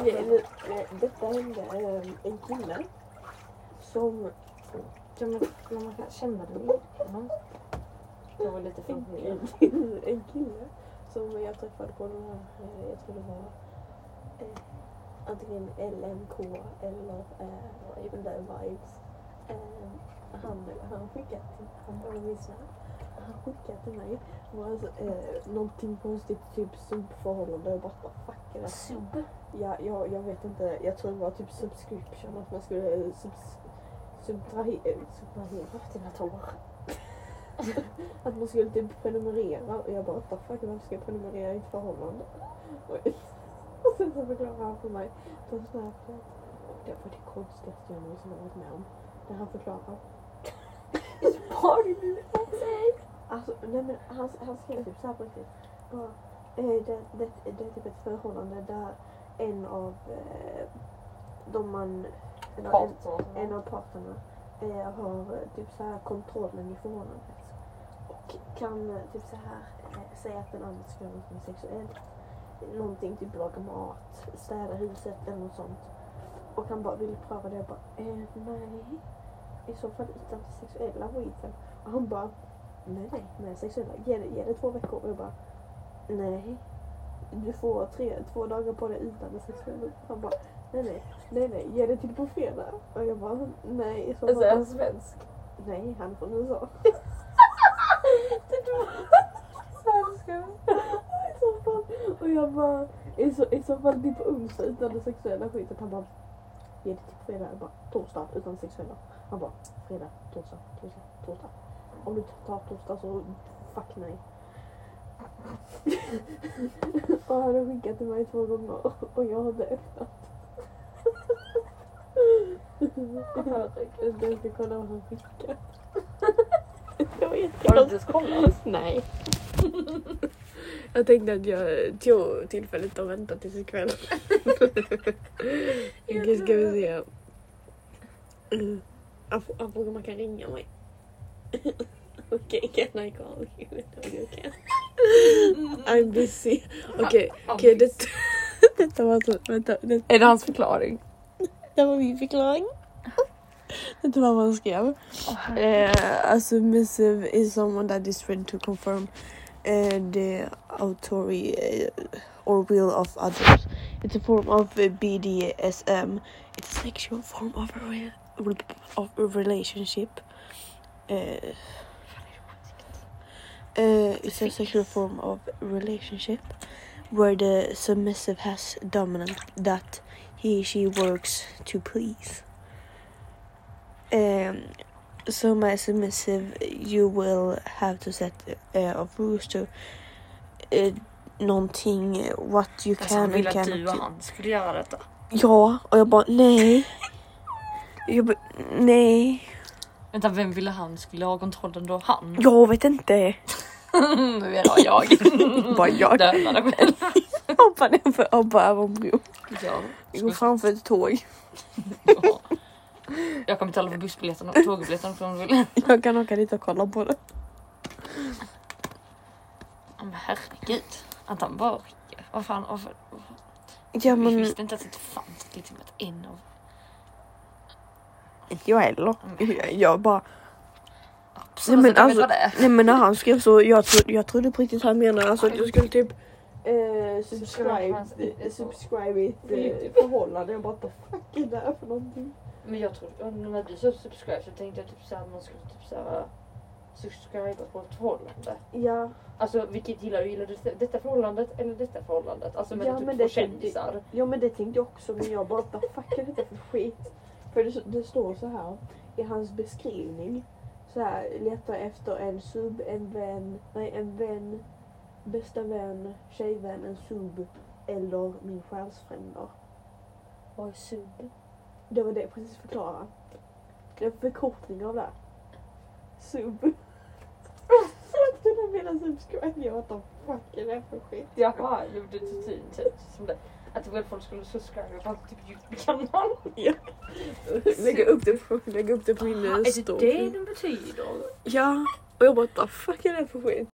Okej, nu, detta hände eh, en kille som... Kan man, kan man känna den innan? Jag var lite En kille, en kille som jag träffade på den här, eh, jag tror det var eh, antingen LMK eller eh, even vibes. Eh, han, han skickade till, han bara visade, han skickade till mig var alltså, eh, någonting konstigt, typ subförhållande. Jag bara, vad fuck det? Sub? Ja, jag, jag vet inte, jag tror det var typ subscription, att man skulle eh, subs, subtrahera, subtrahera Dina tår. att man skulle typ prenumerera och jag bara what the fuck varför ska jag prenumerera i ett förhållande? Och, och sen så förklarade han för mig på Snapchat. Det var det konstigaste jag någonsin varit med om. När han förklarar. Har du blivit sex? Alltså nej men han, han skrev typ såhär på riktigt. Bara, eh, det, det, det är typ ett förhållande där en av eh, de man... eller en, en av parterna eh, har eh, typ så här kontrollen i förhållandet. Och kan eh, typ så här eh, säga att den andra ska göra något sexuellt. Någonting, typ laga mat, städa huset eller något sånt. Och han bara vill pröva det. Jag bara, eh, nej. I så fall utan det sexuella skiten. Och han bara, nej nej, sexuella. Ge det, ge det två veckor. Och jag bara, nej. Du får tre, två dagar på det utan det sexuella. Han bara, nej nej, nej nej, ge det till på fredag. Och jag bara, nej. I så Alltså är fall, han svensk? nej, han är från USA. I så fall. Och jag bara, i så, i så fall typ på onsdag utan det sexuella skitet. Han bara, ge det till fredag. Jag bara, torsdag utan sexuella. Han bara, fredag, torsdag, torsdag, torsdag. Om du tar torsdag så fuck nej. och han har skickat till mig två gånger och jag inte öppnat. Jag ska kolla vad han skickar. Jag vet Har du inte inte. ens kollat? Nej. Jag tänkte att jag tog tillfället och väntade tills ikväll. Okej, ska vi se. Mm. Han fr- han frågar om man kan ringa mig. Okej, can I call you? You can. I'm busy. Okay okej. det, detta var så... Vänta. Det, Är det hans förklaring? det var min förklaring. Detta var vad han skrev. Uh, a submissive is someone that is ready to confirm uh, the authority uh, or will of others. It's a form of uh, BDSM. It's a sexual form of a, of a relationship. Uh, uh, it's a sexual form of relationship where the submissive has dominant that he she works to please. Um, so my submissive, you will have to set uh, of rules to uh, någonting, what you Alltså can han ville and att cannot du och han skulle göra detta. Ja, och jag bara nej. Jag nej. Vänta, vem ville han skulle ha kontrollen då? Han? Jag vet inte. Nu är det jag. Bara jag. Döda dig själv. Hoppa ner för hoppa över en bro. Ja. Jag går framför ett tåg. Ja. Jag kommer betala för bussbiljetten och tågbiljetten om du vill. Jag kan åka dit och kolla på det. Men herregud. Att han bara. Vad fan. Varför? Ja Jag men visste inte att det fanns liksom ett en av... inte jag heller. Jag, jag bara Absolut, men alltså-. Nej men när han skrev så, jag, tro, jag trodde på riktigt han menade alltså att jag skulle typ eh, subscribe, eh, subscribe i ett eh, förhållande. Jag bara what the fuck är det här för någonting? Men jag tror, när du sa subscribe så tänkte jag typ såhär att man skulle typ såhär subscriba på ett förhållande. Ja, Alltså vilket gillar du? Gillar du detta förhållandet eller detta förhållandet? Alltså med Ja, typ men två kändisar. ja men det tänkte jag också men jag bara what the fuck är detta för skit? För det, det står så här i hans beskrivning. Så här, letar efter en sub, en vän, nej en vän, bästa vän, tjejvän, en sub eller min själsfränder. Vad är sub? Det var det jag precis förklarade. Det är en förkortning av det. Sub. Jag trodde jag menade subscribe. Jag what the fuck är det för skit? Jaha, det typ typ som det. Att väl folk skulle subscriba på typ Youtube-kanal. Lägga upp det på, lägga upp det på min eh, Är det story. det den betyder? Ja, och jag bara what the fuck är det för skit?